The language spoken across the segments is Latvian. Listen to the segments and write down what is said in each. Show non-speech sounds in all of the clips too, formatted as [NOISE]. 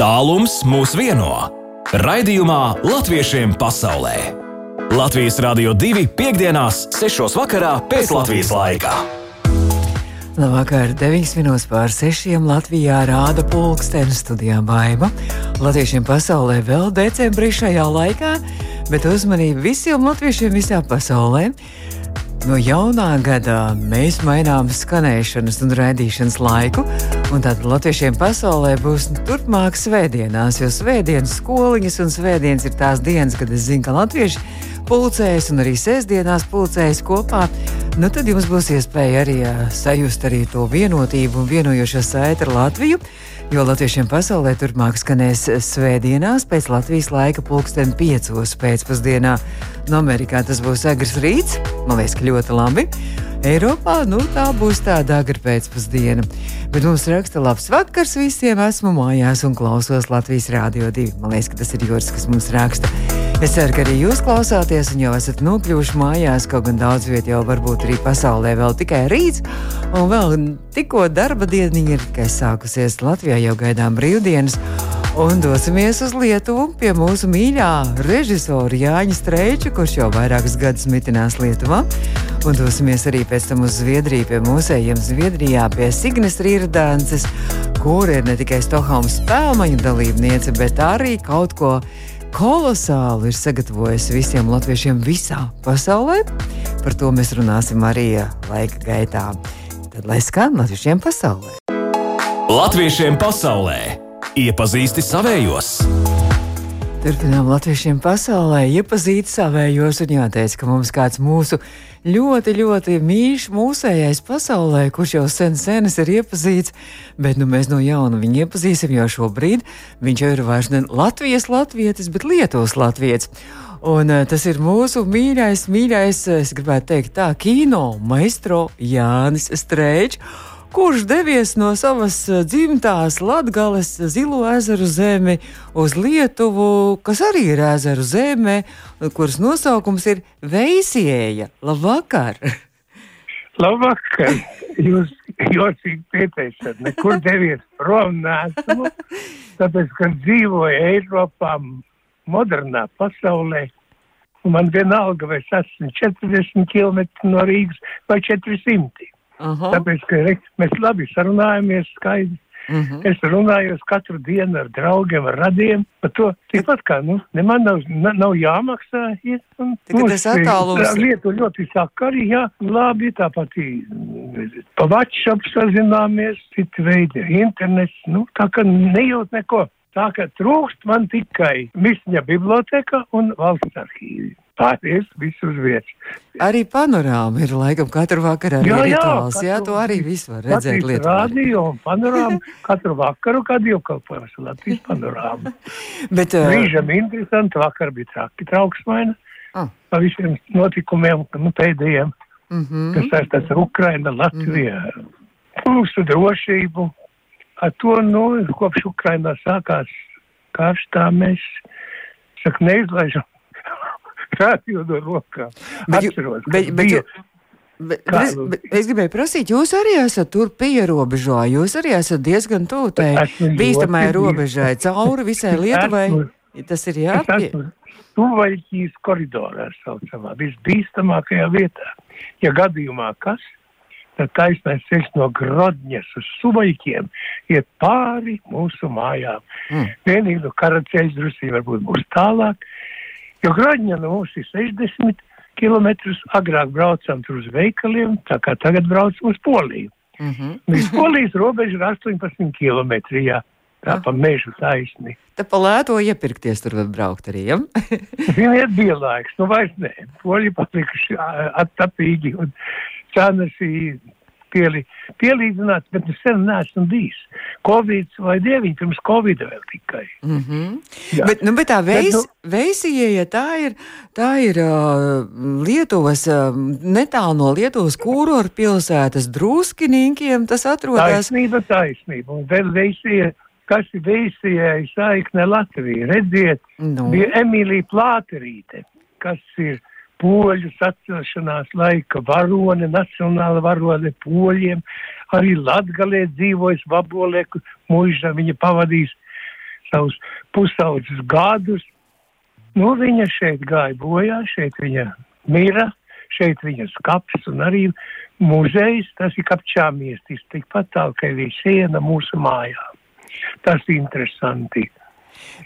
Tālums mūs vieno. Raidījumā Latviešiem pasaulē. Latvijas Rādio 2.5.6. vakarā pēc Latvijas laika. Labvakar, 9 minūtes pār 6. Latvijā rāda pulkstenis studijā Baiva. Latviešiem pasaulē vēl decembrī šajā laikā, bet uzmanību visiem latviešiem visā pasaulē. No jaunā gada mēs mainām skanēšanas un raidīšanas laiku, un tad latviešiem pasaulē būs turpmāk svētdienās, jo svētdienas skoliņas un svētdienas ir tās dienas, kad es zinu, ka latvieši pulcējas un arī sēsdienās pulcējas kopā. Nu, tad jums būs iespēja arī uh, sajust arī to vienotību un vienojošo saiti ar Latviju. Jo latviešiem pasaulē turpmāk skanēs svētdienās pēc Latvijas laika pulksten piecos pēcpusdienā. No Amerikā tas būs agrs rīts, man liekas, ka ļoti labi. Eiropā nu, tā būs tāda agra pēcpusdiena. Bet mums raksta labs vakars visiem. Esmu mājās un klausos Latvijas Rādio 2. Man liekas, ka tas ir Juris, kas mums raksta. Es ceru, ka arī jūs klausāties un jau esat nokļuvuši mājās, kaut gan daudz vietā jau varbūt arī pasaulē vēl tikai rīts, un vēl tikko darba dieniņa ir tikai sākusies. Latvijā jau gaidām brīvdienas. Un dosimies uz Lietuvu pie mūsu mīļā režisora Jāņa Streiča, kurš jau vairākus gadus mitinās Lietuvā. Un dosimies arī pēc tam uz Zviedriju, pie mūsējiem Zviedrijā, pie Signes Rīrdānces, kur ir ne tikai Stokholmas spēlmaņu dalībniece, bet arī kaut ko kolosāli ir sagatavojis visiem latviešiem visā pasaulē. Par to mēs runāsim arī laika gaitā. Tad lai skan latviešiem pasaulē. Latviešiem pasaulē iepazīsti savējos! Turpinām latviešiem pasaulē, iepazīt savējos un jāteic, ka mums kāds mūsu ļoti, ļoti mīļš mūsējais pasaulē, kurš jau sen senas ir iepazīts, bet nu mēs no jauna viņu iepazīsim jau šobrīd. Viņš jau ir vairs ne Latvijas latvietis, bet Lietuvas latvietis. Un uh, tas ir mūsu mīļais, mīļais, es gribētu teikt tā, kino maestro Jānis Strēčs kurš devies no savas eh, dzimtās Latgales zilo ezeru zemi uz Lietuvu, kas arī ir ezeru zeme, kuras nosaukums ir Veisieja. Labvakar! [LAUGHS] Labvakar! Jūs jocīgi pieteicāt, nekur devies prom nesmu, tāpēc, ka dzīvoju Eiropā, modernā pasaulē, man vienalga, vai es esmu 40 km no Rīgas vai 400. Aha. Tāpēc, ka re, mēs labi sarunājamies skaidri. Uh mhm. -huh. Es runāju katru dienu ar draugiem, ar radiem par to. Tikpat kā nu, man nav, nav jāmaksā. Ja, un, tas attālums. Lietu ļoti sakari, jā, labi, tāpat pa WhatsApp sazināmies, citi veidi, internets, nu, tā kā nejūt neko. Tā kā trūkst man tikai Misņa biblioteka un valsts arhīvi pārējais viss uz vietas. Arī panorāma ir laikam katru vakaru arī jā, rituāls. Jā, jā, to arī visu var redzēt Lietuvā. Radio un panorāma katru vakaru, kad jau kalpojas Latvijas panorāma. [LAUGHS] Bet, uh... Brīžam interesanti, vakar bija traki trauksmaina ah. pa visiem notikumiem, nu, pēdējiem, mm -hmm. kas saistās ar Ukraina, Latviju, mm -hmm. mūsu drošību. Ar to, nu, kopš Ukrainā sākās karš, tā mēs, saka, neizlaižam [LAUGHS] radio no rokām. Atceros, bet, bet, bet, Bet, bet, es, bet es gribēju prasīt, jūs arī esat tur pierobežā. Jūs arī esat diezgan tuvu tai bīstamai robežai, cauri visai Lietuvai. Esmu, Tas ir jāpie. Tuvaļķīs koridorā saucamā, visbīstamākajā vietā. Ja gadījumā kas, tad taisnais ceļš no Grodņas uz Suvaļķiem iet pāri mūsu mājām. Mm. Vienīgi no karaceļš drusī varbūt būs tālāk, Jo Graņa no mums ir 60 km, agrāk braucam tur uz veikaliem, tā kā tagad braucam uz Poliju. Mm -hmm. Līdz Polijas robeža ir 18 km. Jā. Tā pa mežu taisni. Tā pa lēto iepirkties tur var braukt arī, ja? Jā, [LAUGHS] bija laiks, nu vairs nē. Poļi palikuši attapīgi un cenas ir pieli, pielīdzināts, bet es sen neesmu bijis. Covid vai dieviņi pirms Covid vēl tikai. Mm -hmm. Jā. bet, nu, bet tā veis, bet, nu, veisieja, tā ir, tā ir uh, Lietuvas, uh, netālu no Lietuvas kūroru pilsētas druskinīkiem, tas atrodas. Taisnība, taisnība. Un vēl veisieja kas ir veisījai saikne Latvija. Redziet, nu. bija Emīlija Plāterīte, kas ir poļu sacelšanās laika varone, nacionāla varone poļiem, arī Latgalē dzīvojas Vabolē, mūžā viņa pavadīs savus pusaudzes gadus. Nu, viņa šeit gāja bojā, šeit viņa mira, šeit viņa skaps un arī muzejs, tas ir kapčāmiestis, tikpat tālu, ka ir siena mūsu mājā. Tas ir interesanti.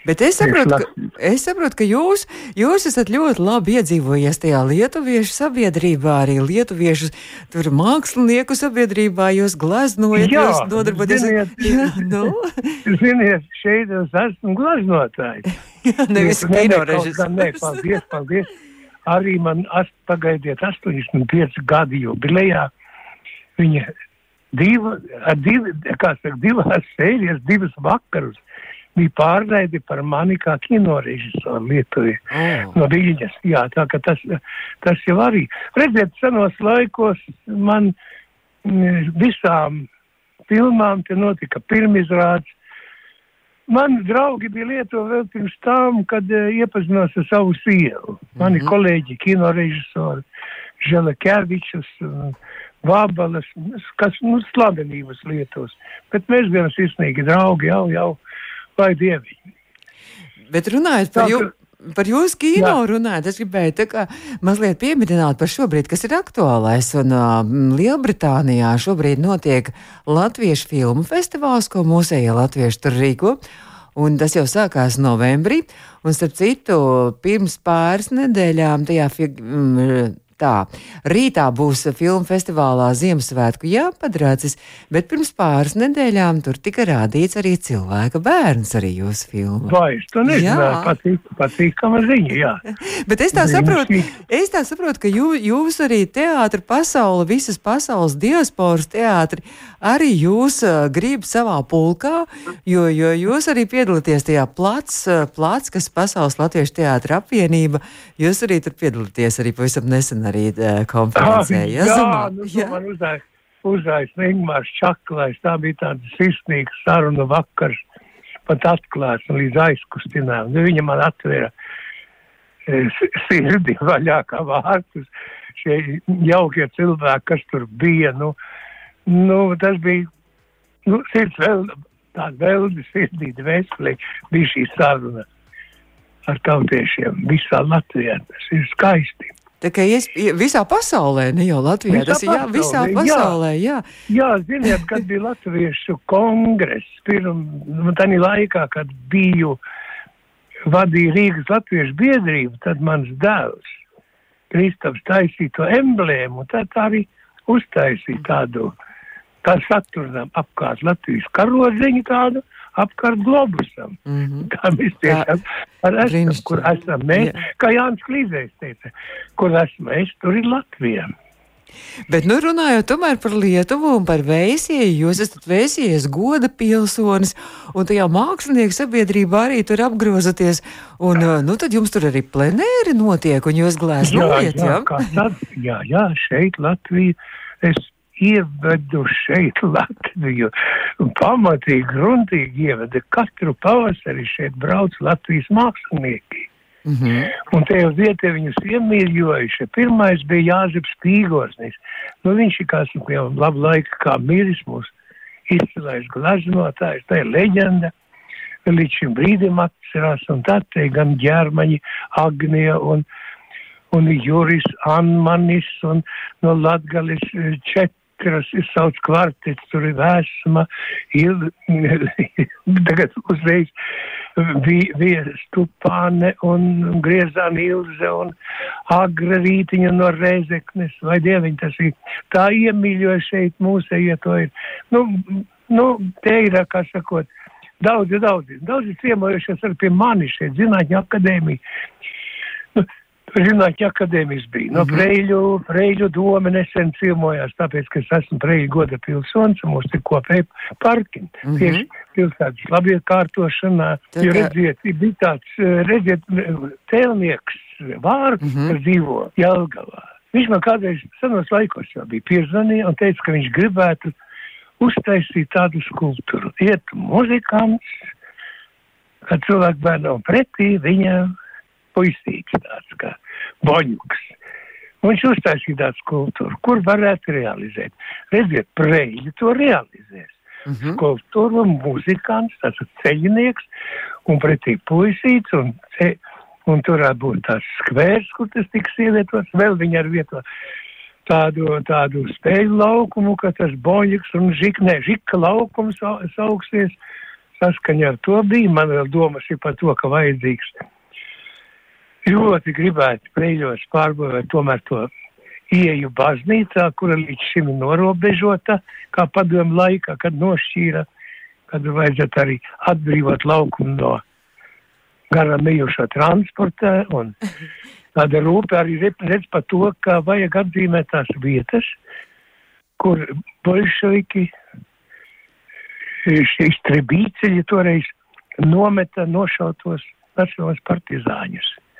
Bet es saprotu, ka, es saprotu, ka jūs, jūs esat ļoti labi iedzīvojies tajā lietuviešu sabiedrībā, arī lietuviešu tur mākslinieku sabiedrībā. Jūs gleznojat, jā, jūs nodarboties ar jā, nu. [LAUGHS] Ziniet, šeit es esmu gleznotājs. [LAUGHS] jā, nevis kino režisors. Paldies, paldies. Arī man ast, pagaidiet 85 gadi jubilejā. Viņa divu, divi, kā saka, divās sērijas, divas vakarus bija pārraidi par mani kā kinorežisoru Lietuvā oh. no Viļņas. Jā, tā ka tas, tas jau arī. Redziet, senos laikos man mm, visām filmām te notika pirmizrādes. Mani draugi bija Lietuvā vēl pirms tam, kad uh, iepazinos ar savu sievu. Mani mm -hmm. kolēģi, kinorežisori, Želekevičus, uh, Vabalas, kas, nu, slavenības Lietuvas. Bet mēs bijām sirsnīgi draugi jau, jau vai dieviņi. Bet runājot par, jū, par jūsu kino, jā. runājot, es gribēju tā kā mazliet pieminēt par šobrīd, kas ir aktuālais. Un uh, Lielbritānijā šobrīd notiek Latviešu filmu festivāls, ko mūsējie latvieši tur rīko. Un tas jau sākās novembrī, un starp citu, pirms pāris nedēļām tajā Tā, rītā būs filmu festivālā Ziemassvētku jāpadracis, bet pirms pāris nedēļām tur tika rādīts arī cilvēka bērns arī jūsu filmā. Vai, es to nezināju, patīk, patīkama ziņa, jā. [LAUGHS] bet es tā saprotu, es tā saprotu, ka jū, jūs arī teātra pasaule, visas pasaules diasporas teātri, arī jūs uh, grib savā pulkā, jo, jo jūs arī piedalāties tajā plats, uh, plats, kas pasaules latviešu teātra apvienība, jūs arī tur piedalāties arī pavisam nesen arī uh, konferencē. Ah, jā, jā, nu, jā. man uzdāja, uzdāja Ingmārs Čaklais, tā bija tāda sirsnīga saruna vakars, pat atklāts un līdz aizkustinām. Nu, viņa man atvēra e, sirdi [LAUGHS] vaļā kā vārtus, šie jaukie cilvēki, kas tur bija, nu, nu tas bija, nu, sirds vēl, tāda veldi sirdīta veselī, bija šī saruna ar tautiešiem visā Latvijā. Tas ir skaisti. Tā kā es, visā pasaulē, ne jau Latvijā, visā tas ir jā, visā pasaulē. Jā, jā ziniet, kad bija Latviešu kongress, pirms nu, tā laikā, kad biju vadīja Rīgas Latviešu biedrību, tad mans dēls Kristaps taisīja to emblēmu, tad tā arī uztaisīja tādu, tā saturnam apkārt Latvijas karodziņu tādu apkārt globusam. Mm -hmm. [LAUGHS] Tā mēs tiešām esam, kur esam mēs, Jā. kā Jānis Klīzējs teica, kur esam mēs, tur ir Latvija. Bet, nu, runājot tomēr par Lietuvu un par vēsieju, jūs esat vēsiejas goda pilsonis, un tajā mākslinieku sabiedrībā arī tur apgrozaties, un, nu, tad jums tur arī plenēri notiek, un jūs glēznojat, jā? Jā, jā, tad, jā, jā, šeit Latvija, es ievedu šeit Latviju. Pamatīgi, gruntīgi ieveda. Katru pavasari šeit brauc Latvijas mākslinieki. Mm -hmm. Un te jau vietē viņus iemīļojuši. Pirmais bija Jāzeps Pīgosnis. Nu, viņš ir kāds jau labu laiku kā miris mūs izcilais glaznotājs, tā ir leģenda. Līdz šim brīdim atcerās, un tad te gan ģermaņi, Agnija un, un Juris Anmanis un no Latgalis čet katrs izsauc kvartets, tur ir vēsma, il, [LAUGHS] tagad uzreiz bija Stupāne un Griezāna Ilze un Agra Rītiņa no Reizeknes, vai dieviņ tas ir, tā iemīļoja šeit mūsējie to ir. Nu, nu, te ir, kā sakot, daudzi, daudzi, daudzi ciemojušies arī pie mani šeit, Zinātņu akadēmija. Nu, Zinātņu akadēmijas bija. No mhm. Preļu, Preļu doma nesen ciemojās, tāpēc, ka es esmu Preļu goda pilsonis un mums ir kopēji parki. Mm -hmm. Tieši pilsētas labiekārtošanā, jo redziet, bija tāds, eh, redziet, tēlnieks vārds, mm -hmm. kas dzīvo Jelgavā. Viņš man kādreiz senos laikos jau bija piezvanīja un teica, ka viņš gribētu uztaisīt tādu skulptūru. Iet muzikants, kad cilvēku bērnam pretī viņam puisīgs tāds kā boņuks. Viņš uztaisīja tādu skulptūru, kur varētu realizēt. Redziet, preļi to realizēs. Mm -hmm. Skulptūra, muzikants, tas ir ceļinieks, un pretī puisīts, un, un tur varētu būt tāds skvērs, kur tas tiks ievietots, vēl viņi ar vieto tādu, tādu spēļu laukumu, ka tas boņiks un žiknē, žika laukums sauksies. Saskaņā ar to bija man vēl domas ir par to, ka vajadzīgs ļoti gribētu preļos pārbūvēt tomēr to ieju baznīcā, kura līdz šim ir norobežota, kā padomu laikā, kad nošķīra, kad vajadzētu arī atbrīvot laukumu no garām ejošā transporta. Un [LAUGHS] tāda rūpe arī redz par to, ka vajag atzīmēt tās vietas, kur bolševiki šīs trebīceļi toreiz nometa nošautos nacionālos partizāņus.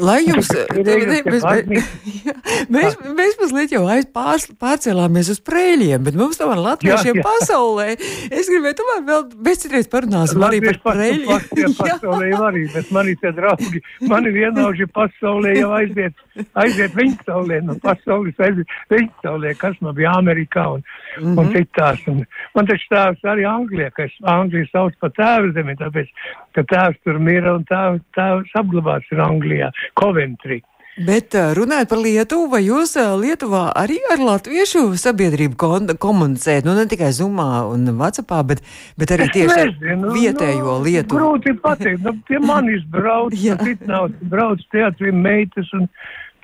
Lai [LAUGHS] jums, ne, mēs, [LAUGHS] mēs, mēs mazliet jau aiz pār, pārcēlāmies uz prēļiem, bet mums tomēr latviešiem jā, jā. pasaulē, es gribēju tomēr vēl, mēs citreiz parunāsim arī par prēļiem. [LAUGHS] pasaulē jau arī, bet mani te draugi, mani vienauži pasaulē jau aiziet, aiziet viņa saulē, no pasaules aiziet viņa saulē, kas man bija Amerikā un, mm -hmm. un mhm. citās. Un, man taču tēvs arī Anglijā, ka es Angliju sauc par tēvu zemi, tāpēc, ka tēvs tur mira un tēvs, tēvs apglabāts ir Anglijā. Coventry. Bet runājot par Lietuvu, vai jūs Lietuvā arī ar latviešu sabiedrību komunicējat? Nu, ne tikai Zumā un Vācijā, bet, bet arī tieši ar nu, vietējo nu, Lietuvu. Grūti pateikt, nu, pie manis brauc, [LAUGHS] citnauts brauc teātri meitas un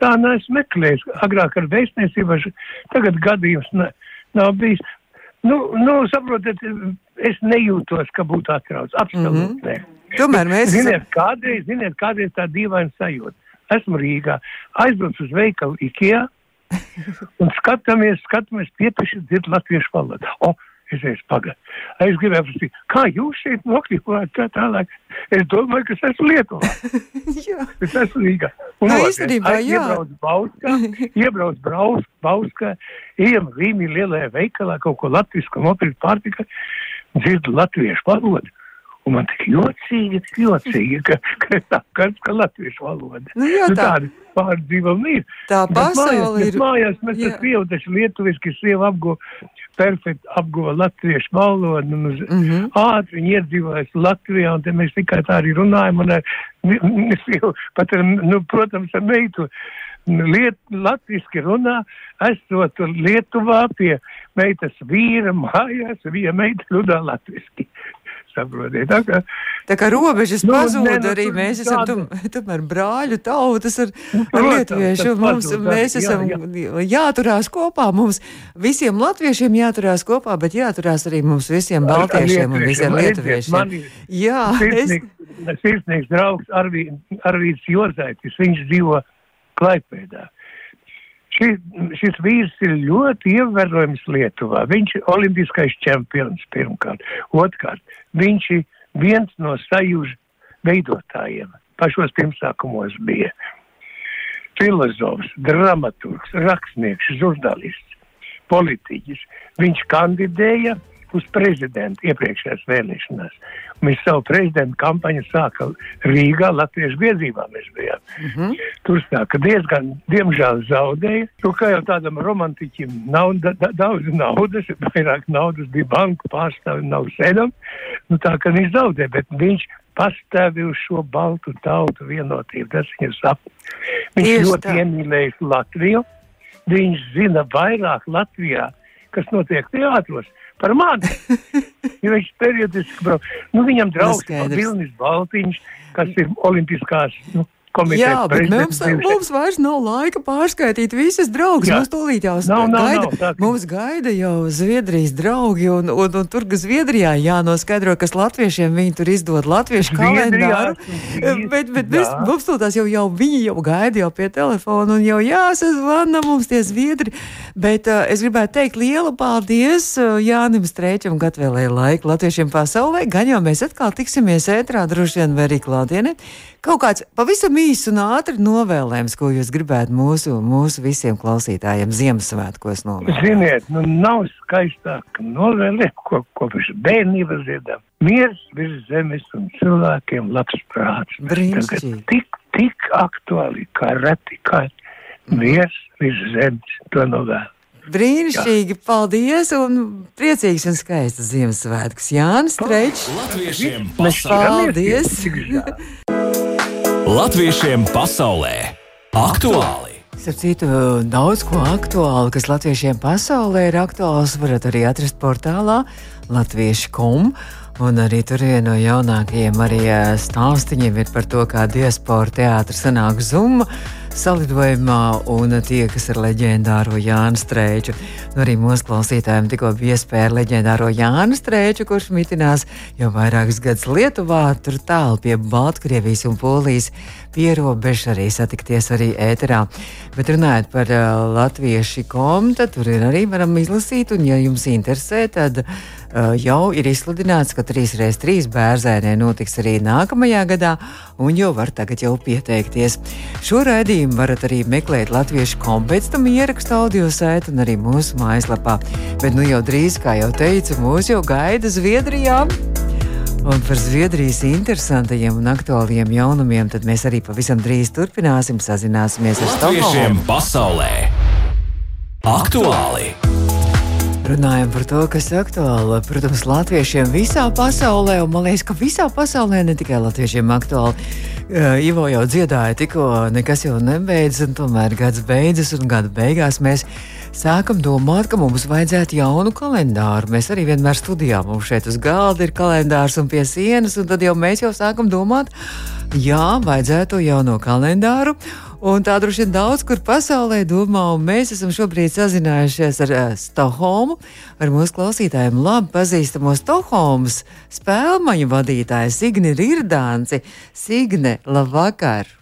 tā neesmu meklējis. Agrāk ar vēstniecību, tagad gadījums ne, nav bijis. Nu, nu, saprotat, es nejūtos, ka būtu atrauc. Absolūti mm -hmm. Tomēr mēs. Ziniet, kādreiz, ziniet, kādreiz tā dīvaina sajūta. Esmu Rīgā, aizbraucu uz veikalu IKEA un skatāmies, skatāmies pietieši dzird latviešu valodu. O, es esmu pagad. Es gribēju prasīt, kā jūs šeit nokļuvāt tā tālāk. Es domāju, ka es esmu Lietuvā. [LAUGHS] es esmu Rīgā. Un no, īstenībā, jā. Iebrauc Bauskā, iebrauc Braus, Bauskā, ejam Rīmī lielajā veikalā, kaut ko latvisku nopirkt pārtikai, dzirdu latviešu valodu. Un man tik jocīgi, jocīgi, ka, ka tā kāds, ka latviešu valoda. Nu, jā, nu, tā. tādi pārdzīvumi ir. Tā pasaule ir. Mājās mēs ar Krievu taču lietuviski sieva apgo, perfekti apguva latviešu valodu, un uz mm -hmm. ātri viņi iedzīvojas Latvijā, un te mēs tikai tā arī runājam, un [LAUGHS] ar, sieva, pat ar, nu, protams, ar meitu. Liet, latviski runā, esot Lietuvā pie meitas vīra mājās, viņa meita runā latviski. Saprotiet, tā kā, tā kā robežas nu, pazūd, ne, nu, arī mēs esam tum, tomēr brāļu tautas ar, nu, ar lietuviešu. Mums, pazūd, mēs esam jā, jā. jāturās kopā, mums visiem latviešiem jāturās kopā, bet jāturās arī mums visiem baltiešiem un visiem lietuviešiem. Jā, sirsnīgs, es... sirsnīgs draugs Arvīds Jozaitis, viņš dzīvo Klaipēdā. Šis, šis vīrs ir ļoti ievērojams Lietuvā. Viņš ir olimpiskais čempions pirmkārt. Otkārt, viņš ir viens no sajūžu veidotājiem. Pašos pirmsākumos bija filozofs, dramaturgs, rakstnieks, žurnālists, politiķis. Viņš kandidēja uz prezidentu iepriekšējās vēlēšanās. Mēs savu prezidentu kampaņu sākām Rīgā, Latvijas biedrībā mēs bijām. Mm -hmm. Tur sāka diezgan, diemžēl zaudēja. Nu, kā jau tādam romantiķim nav da, da, daudz naudas, [LAUGHS] vairāk naudas bija banku pārstāvi, nav sēdam. Nu, tā kā viņš zaudēja, bet viņš pastāvi uz šo baltu tautu vienotību. Tas viņa sapnis. Viņš Tieši ļoti tā. iemīlējis Latviju. Viņš zina vairāk Latvijā, kas notiek teātros par mani. [LAUGHS] ja viņš periodiski brauc. Nu, viņam draugs ir Vilnis Baltiņš, kas ir olimpiskās. Nu, komitejas. Jā, bet mums, mums vairs nav laika pārskaitīt visas draugus. Mums tūlīt jau nav, nav, gaida, nav, nav, mums gaida jau Zviedrijas draugi, un, un, un tur, kas Zviedrijā jānoskaidro, kas latviešiem viņi tur izdod latviešu kalendāru. Bet, bet mēs, mums tūlīt jau, jau viņi jau gaida jau pie telefona, un jau jāsazvana mums tie Zviedri. Bet uh, es gribētu teikt lielu paldies uh, Jānim Strēķam, gatvēlēja laiku latviešiem pasaulē. Gan jau mēs atkal tiksimies ētrā droši vien vai arī klātienē. Kaut kāds pavisam īsts un ātri novēlējums, ko jūs gribētu mūsu, mūsu visiem klausītājiem Ziemassvētkos novēlēt? Ziniet, nu nav skaistāk novēlēt, ko kopš bērnības dziedām. Miers virs zemes un cilvēkiem labs prāts. Brīnišķīgi. Tik, tik aktuāli kā reti, kā miers virs zemes to novēl. Brīnišķīgi, Jā. paldies un priecīgs un skaists Ziemassvētkus. Jānis. Latviešiem Paldies! Latviešiem pasaulē aktuāli! Starp citu, daudz ko aktuālu, kas latviešiem pasaulē ir aktuāls, varat arī atrast portālā latviešu.com. Un arī tur viena no jaunākajiem arī stāstiem ir par to, kā diaspora teātris sanāk zumma salidojumā un tiekas ar leģendāro Jānu Strēču. Nu, arī mūsu klausītājiem tikko bija iespēja ar leģendāro Jānu Strēču, kurš mitinās jau vairākus gadus Lietuvā, tur tālu pie Baltkrievijas un Polijas pierobežu arī satikties arī ēterā. Bet runājot par uh, latviešu komu, tad tur ir arī varam izlasīt, un ja jums interesē, tad uh, jau ir izsludināts, ka 3x3 bērzēnē notiks arī nākamajā gadā, un jau var tagad jau pieteikties. Šo raidījumu varat arī meklēt latviešu kompēctam ierakstu audio sētu un arī mūsu mājaslapā. Bet nu jau drīz, kā jau teicu, mūs jau gaida Zviedrijā. Un par Zviedrijas interesantajiem un aktuāliem jaunumiem mēs arī pavisam drīz turpināsim sazināsimies ar Stokholmu. pasaulē aktuāli! Runājam par to, kas ir aktuāli. Protams, latviešiem visā pasaulē, un man liekas, ka visā pasaulē ne tikai latviešiem aktuāli. Uh, Ivo jau dziedāja, tikko nekas jau nebeidzas, un tomēr gads beidzas, un gada beigās mēs sākam domāt, ka mums vajadzētu jaunu kalendāru. Mēs arī vienmēr studijām, mums šeit uz galda ir kalendārs un pie sienas, un tad jau mēs jau sākam domāt, jā, vajadzētu jauno kalendāru. Un tā droši vien daudz kur pasaulē domā, un mēs esam šobrīd sazinājušies ar uh, Stokholmu, ar mūsu klausītājiem labi pazīstamo Stokholmas spēlmaņu vadītāju Signi Rirdānci. Signe, labvakar!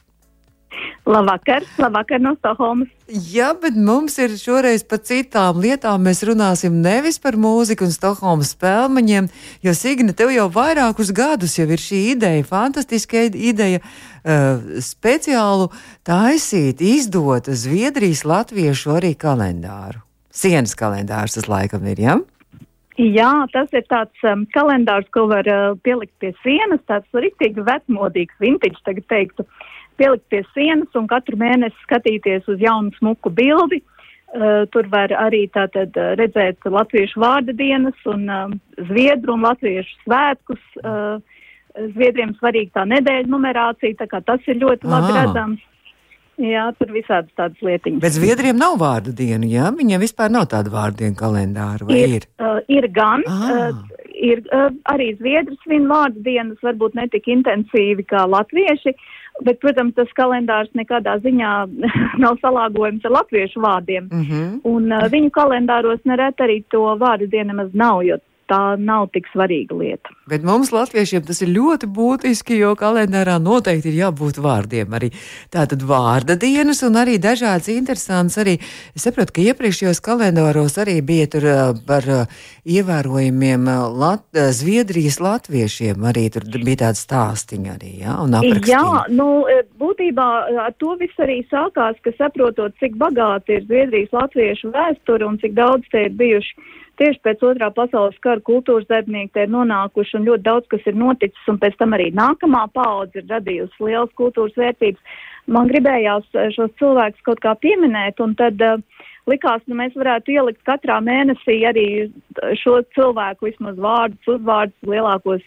Labvakar, labvakar no Stokholmas. Jā, bet mums ir šoreiz par citām lietām. Mēs runāsim nevis par mūziku un Stokholmas spēlmaņiem, jo Signe, tev jau vairākus gadus jau ir šī ideja, fantastiska ideja, uh, speciālu taisīt, izdot Zviedrijas latviešu arī kalendāru. Sienas kalendārs tas laikam ir, jā? Ja? Jā, tas ir tāds um, kalendārs, ko var uh, pielikt pie sienas, tāds rīktīgi vecmodīgs, vintage, tagad teiktu. Uh, pielikt pie sienas un katru mēnesi skatīties uz jaunu smuku bildi. Uh, tur var arī tātad uh, redzēt latviešu vārda dienas un uh, zviedru un latviešu svētkus. Uh, Zviedriem svarīga tā nedēļa numerācija, tā kā tas ir ļoti labi ah. redzams. Jā, tur visādas tādas lietiņas. Bet Zviedriem nav vārdu dienu, jā? Viņiem vispār nav tāda vārdu dienu kalendāra, vai ir? Ir, uh, ir gan. Ah. Uh, ir uh, arī Zviedri svin vārdu dienas, varbūt ne tik intensīvi kā latvieši. Uh, Bet, protams, tas kalendārs nekādā ziņā [LAUGHS] nav salāgojams ar latviešu vārdiem. Mm -hmm. Un uh, viņu kalendāros nereti arī to vārdu dienu nemaz nav, jo tā nav tik svarīga lieta. Bet mums, latviešiem, tas ir ļoti būtiski, jo kalendārā noteikti ir jābūt vārdiem. Arī tātad vārda dienas un arī dažādas interesantas. Arī es saprotu, ka iepriekšējos kalendāros arī bija tur par ievērojumiem Lat Zviedrijas latviešiem. Arī tur bija tāda stāstiņa arī, jā, un aprakstiņa. Jā, nu, būtībā ar to viss arī sākās, ka saprotot, cik bagāti ir Zviedrijas latviešu vēsture un cik daudz te ir bijuši tieši pēc otrā pasaules kara kultūras darbinieki te ir nonākuši un ļoti daudz kas ir noticis, un pēc tam arī nākamā paudze ir radījusi lielas kultūras vērtības. Man gribējās eh, šos cilvēkus kaut kā pieminēt, un tad uh, likās, nu mēs varētu ielikt katrā mēnesī arī šo cilvēku vismaz vārdus, uzvārdus lielākos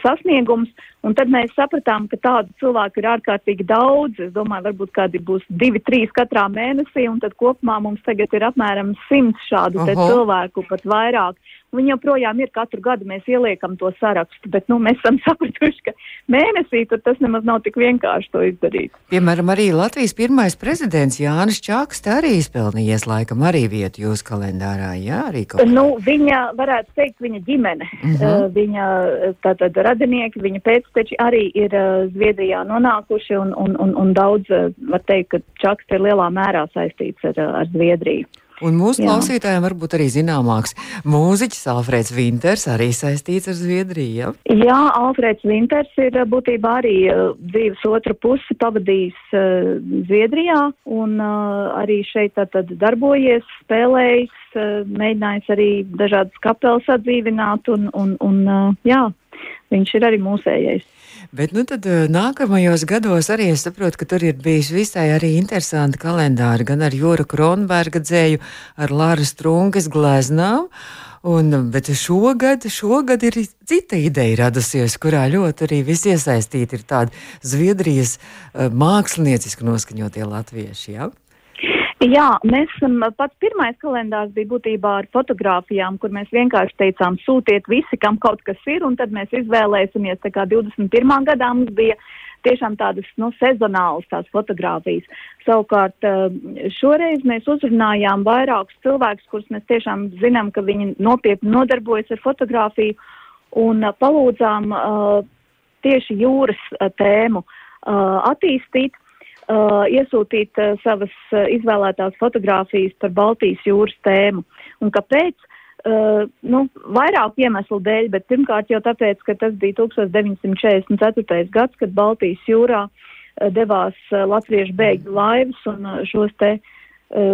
sasniegums, un tad mēs sapratām, ka tādu cilvēku ir ārkārtīgi daudz. Es domāju, varbūt kādi būs divi, trīs katrā mēnesī, un tad kopumā mums tagad ir apmēram simts šādu cilvēku, pat vairāk. Viņi joprojām ir katru gadu, mēs ieliekam to sarakstu, bet nu, mēs esam [LAUGHS] sapratuši, ka mēnesī tas nemaz nav tik vienkārši to izdarīt. Piemēram, arī Latvijas pirmais prezidents Jānis Čakste arī izpelnījies laikam arī vietu jūsu kalendārā, jā, arī kaut kā. Nu, viņa, varētu teikt, viņa ģimene, uh -huh. uh, viņa tātad radinieki, viņa pēcteči arī ir uh, Zviedrijā nonākuši un, un, un, un daudz, uh, var teikt, ka Čakste ir lielā mērā saistīts ar, ar Zviedriju. Un mūsu Jā. klausītājiem varbūt arī zināmāks mūziķis Alfrēds Vinters, arī saistīts ar Zviedriju. Ja? Jā, Alfrēds Vinters ir būtībā arī dzīves otru pusi pavadījis uh, Zviedrijā un uh, arī šeit tātad darbojies, spēlējis, uh, mēģinājis arī dažādas kapelas atdzīvināt un, un, un uh, jā, viņš ir arī mūsējais. Bet nu, tad, nākamajos gados arī es saprotu, ka tur ir bijis visai arī interesanti kalendāri, gan ar Jūra Kronberga dzēju, ar Lāra Strunkas gleznām. Un, bet šogad, šogad ir cita ideja radusies, kurā ļoti arī visi iesaistīti ir tādi Zviedrijas mākslinieciski noskaņotie latvieši. Ja? Jā, mēs pats pirmais kalendārs bija būtībā ar fotografijām, kur mēs vienkārši teicām, sūtiet visi, kam kaut kas ir, un tad mēs izvēlēsimies, tā kā 21. gadā mums bija tiešām tādas, nu, sezonālas tās fotogrāfijas. Savukārt šoreiz mēs uzrunājām vairākus cilvēkus, kurus mēs tiešām zinām, ka viņi nopietni nodarbojas ar fotografiju, un palūdzām uh, tieši jūras tēmu uh, attīstīt uh, iesūtīt uh, savas uh, izvēlētās fotogrāfijas par Baltijas jūras tēmu. Un kāpēc? Uh, nu, vairāk iemeslu dēļ, bet pirmkārt jau tāpēc, ka tas bija 1944. gads, kad Baltijas jūrā uh, devās uh, latviešu bēgļu laivas un uh, šos te uh,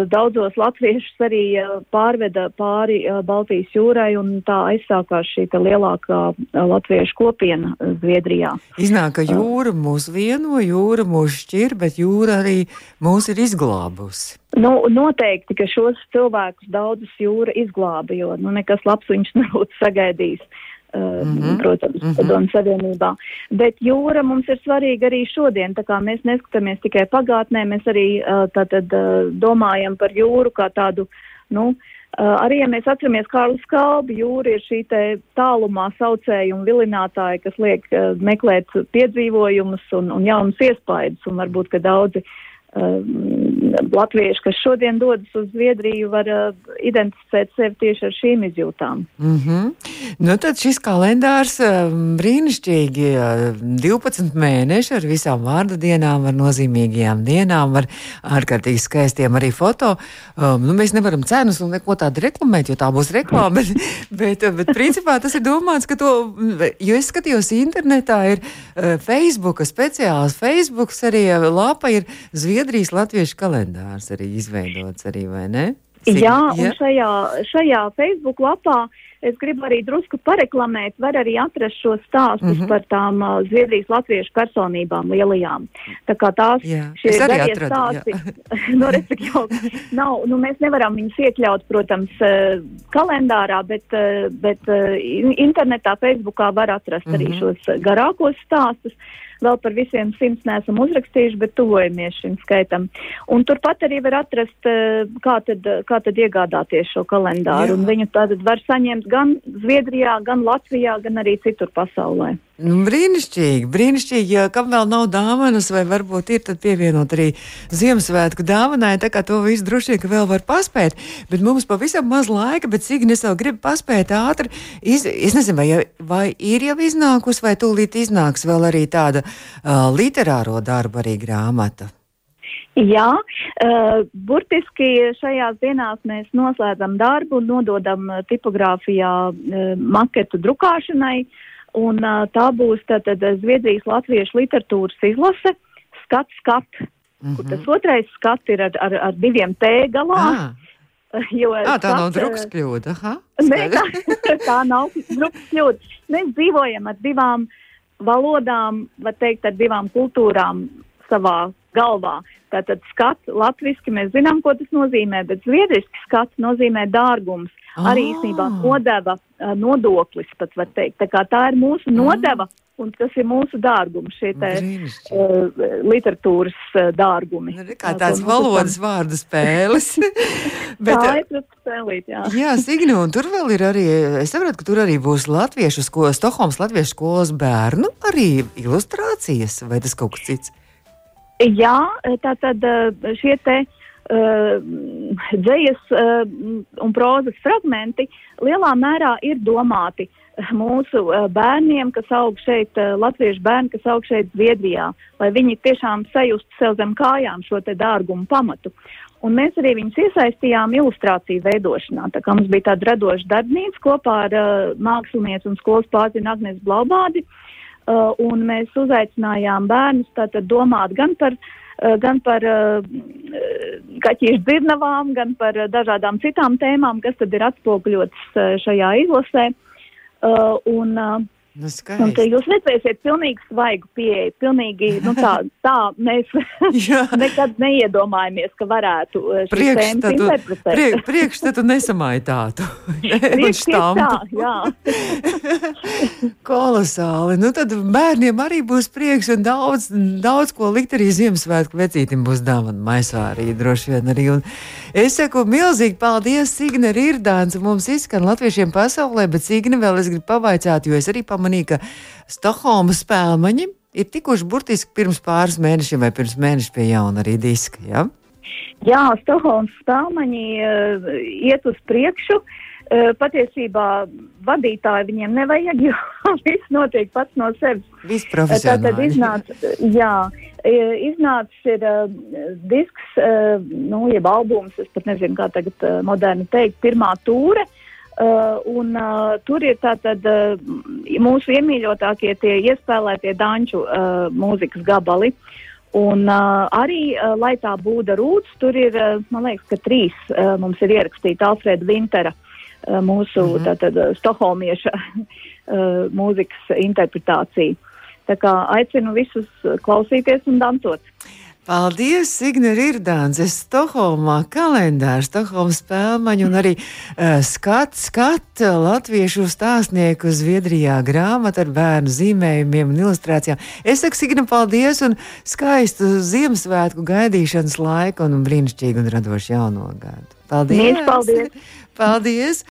daudzos latviešus arī eh, pārveda pāri eh, Baltijas jūrai, un tā aizsākās šī lielākā latviešu kopiena Zviedrijā. Iznāk, ka jūra mūs vieno, jūra mūs šķir, bet jūra arī mūs ir izglābusi. Nu, noteikti, ka šos cilvēkus daudzus jūra izglāba, jo nu, nekas labs viņš [LAUGHS] nebūtu sagaidījis. Mm -hmm. protams, mm -hmm. Padomu Savienībā. Bet jūra mums ir svarīga arī šodien, tā kā mēs neskatāmies tikai pagātnē, mēs arī tātad domājam par jūru kā tādu, nu, arī, ja mēs atceramies Kārlu Skalbi, jūra ir šī te tālumā saucēja un vilinātāja, kas liek meklēt piedzīvojumus un, un jaunas iespaidas, un varbūt, ka daudzi uh, latvieši, kas šodien dodas uz Zviedriju, var uh, identificēt sevi tieši ar šīm izjūtām. Mm -hmm. nu, tad šis kalendārs uh, brīnišķīgi uh, 12 mēneši ar visām vārdu dienām, ar nozīmīgajām dienām, ar ārkārtīgi skaistiem arī foto. Um, nu, mēs nevaram cenas un neko tādu reklamēt, jo tā būs reklāma, [LAUGHS] bet, bet, bet principā tas ir domāts, ka to, jo es skatījos internetā, ir uh, Facebook, speciāls Facebook arī uh, lapa ir Zviedrija. Zviedrijas latviešu kalendārs arī izveidots, arī, vai ne? Cik, jā, ja? un šajā, šajā Facebook lapā es gribu arī drusku pareklamēt, var arī atrast šos stāstus mm -hmm. par tām uh, Zviedrijas latviešu personībām lielajām. Tā kā tās jā, šie garie stāsti, [LAUGHS] nu, jau nav, nu, mēs nevaram viņus iekļaut, protams, uh, kalendārā, bet, uh, bet uh, internetā, Facebookā var atrast mm -hmm. arī mhm. šos garākos stāstus. Vēl par visiem simts neesam uzrakstījuši, bet tuvojamies šim skaitam. Un turpat arī var atrast, eh, kā tad, kā tad iegādāties šo kalendāru. Viņu tātad var saņemt gan Zviedrijā, gan Latvijā, gan arī citur pasaulē. Nu, brīnišķīgi, brīnišķīgi. Ja kam vēl nav dāvanas, vai varbūt ir, tad pievienot arī Ziemassvētku dāvanai. Tā kā to visu droši vien vēl var paspēt. Bet mums pavisam maz laika, bet cik es vēl gribu paspēt ātri. Iz, es nezinu, vai, vai ir jau iznākusi, vai tūlīt iznāks vēl arī tāda uh, literāro darba arī grāmata. Jā, uh, burtiski šajās dienās mēs noslēdzam darbu nododam tipogrāfijā uh, maketu drukāšanai. Uh, Un tā būs tātad Zviedrijas latviešu literatūras izlase Skat, skat, mm -hmm. kur tas mhm. otrais skat ir ar, ar, ar diviem T galā. Ah. [LAUGHS] Jo, à, tā skat, nav drukas kļūda. Nē, tā, tā nav drukas [LAUGHS] kļūda. Mēs dzīvojam ar divām valodām, var teikt, ar divām kultūrām savā galvā. Tātad skats latviski mēs zinām, ko tas nozīmē, bet zviedriski skats nozīmē dārgums. Ah. Arī īstenībā nodeva nodoklis, pat var teikt. Tā, tā ir mūsu mm. nodeva. Un tas ir mūsu dārgums, šie te, uh, literatūras uh, dārgumi. Nu, kā tāds valodas vārdu spēles. [LAUGHS] [LAUGHS] Bet, tā ir spēlīt, jā. jā, Signi, un tur vēl ir arī, es saprotu, ka tur arī būs latviešu skolas, Stokholmas latviešu skolas bērnu arī ilustrācijas, vai tas kaut kas cits? Jā, tā tad šie te Uh, dzējas uh, un prozas fragmenti lielā mērā ir domāti mūsu uh, bērniem, kas aug šeit, uh, latviešu bērni, kas aug šeit Zviedrijā, lai viņi tiešām sajustu sev zem kājām šo te dārgumu pamatu. Un mēs arī viņus iesaistījām ilustrāciju veidošanā. Tā kā mums bija tāda radoša darbnīca kopā ar uh, mākslinieci un skolas pārzinu Agnes Blaubādi, uh, un mēs uzaicinājām bērnus tātad domāt gan par Eh, gan par uh, kaķīšu dzirnavām, gan par dažādām citām tēmām, kas tad ir atspoguļotas šajā izlasē. Un, Nu, te jūs redzēsiet pilnīgi svaigu pieeju, pilnīgi, nu tā, tā mēs [LAUGHS] [LAUGHS] nekad neiedomājamies, ka varētu eh, Priekšstatu, interpretēt. prie, [LAUGHS] priekšstatu nesamaitātu. Tā, jā. Kolosāli. Nu, tad bērniem arī būs prieks un daudz, daudz ko likt arī Ziemassvētku vecītim būs dāvana maisā arī droši vien arī. Un es saku milzīgi paldies Signe Rirdāns. Mums izskan latviešiem pasaulē, bet Signe vēl es gribu pavaicāt, jo es arī pamanīju, ka Stokholmas spēlmaņi ir tikuši burtiski pirms pāris mēnešiem vai pirms mēneša pie jauna arī diska. Ja? Jā, Stokholmas spēlmaņi uh, iet uz priekšu. Uh, patiesībā vadītāji viņiem nevajag, [LAUGHS] jo viss notiek pats no sevis. Viss tad profesionāli. iznāca, jā, iznācis ir uh, disks, uh, nu, jeb albums, es pat nezinu, kā tagad moderni teikt, pirmā tūre. Uh, un uh, tur ir tātad uh, mūsu iemīļotākie tie iespēlētie danču uh, mūzikas gabali. Un uh, arī, uh, lai tā būda rūts, tur ir, uh, man liekas, ka trīs uh, mums ir ierakstīta Alfreda Vintera, uh, mūsu mm -hmm. tātad uh, stokholmieša uh, [LAUGHS] mūzikas interpretācija. Tā kā aicinu visus klausīties un dansot. Paldies, Signe Rirdāns. Es Stokholmā kalendārs, Stokholmas spēlmaņu un arī uh, skats, skat latviešu stāstnieku Zviedrijā grāmatu ar bērnu zīmējumiem un ilustrācijām. Es saku Signe paldies un skaistu Ziemassvētku gaidīšanas laiku un brīnišķīgu un radošu jauno gadu. Paldies! Mīļš paldies! Paldies!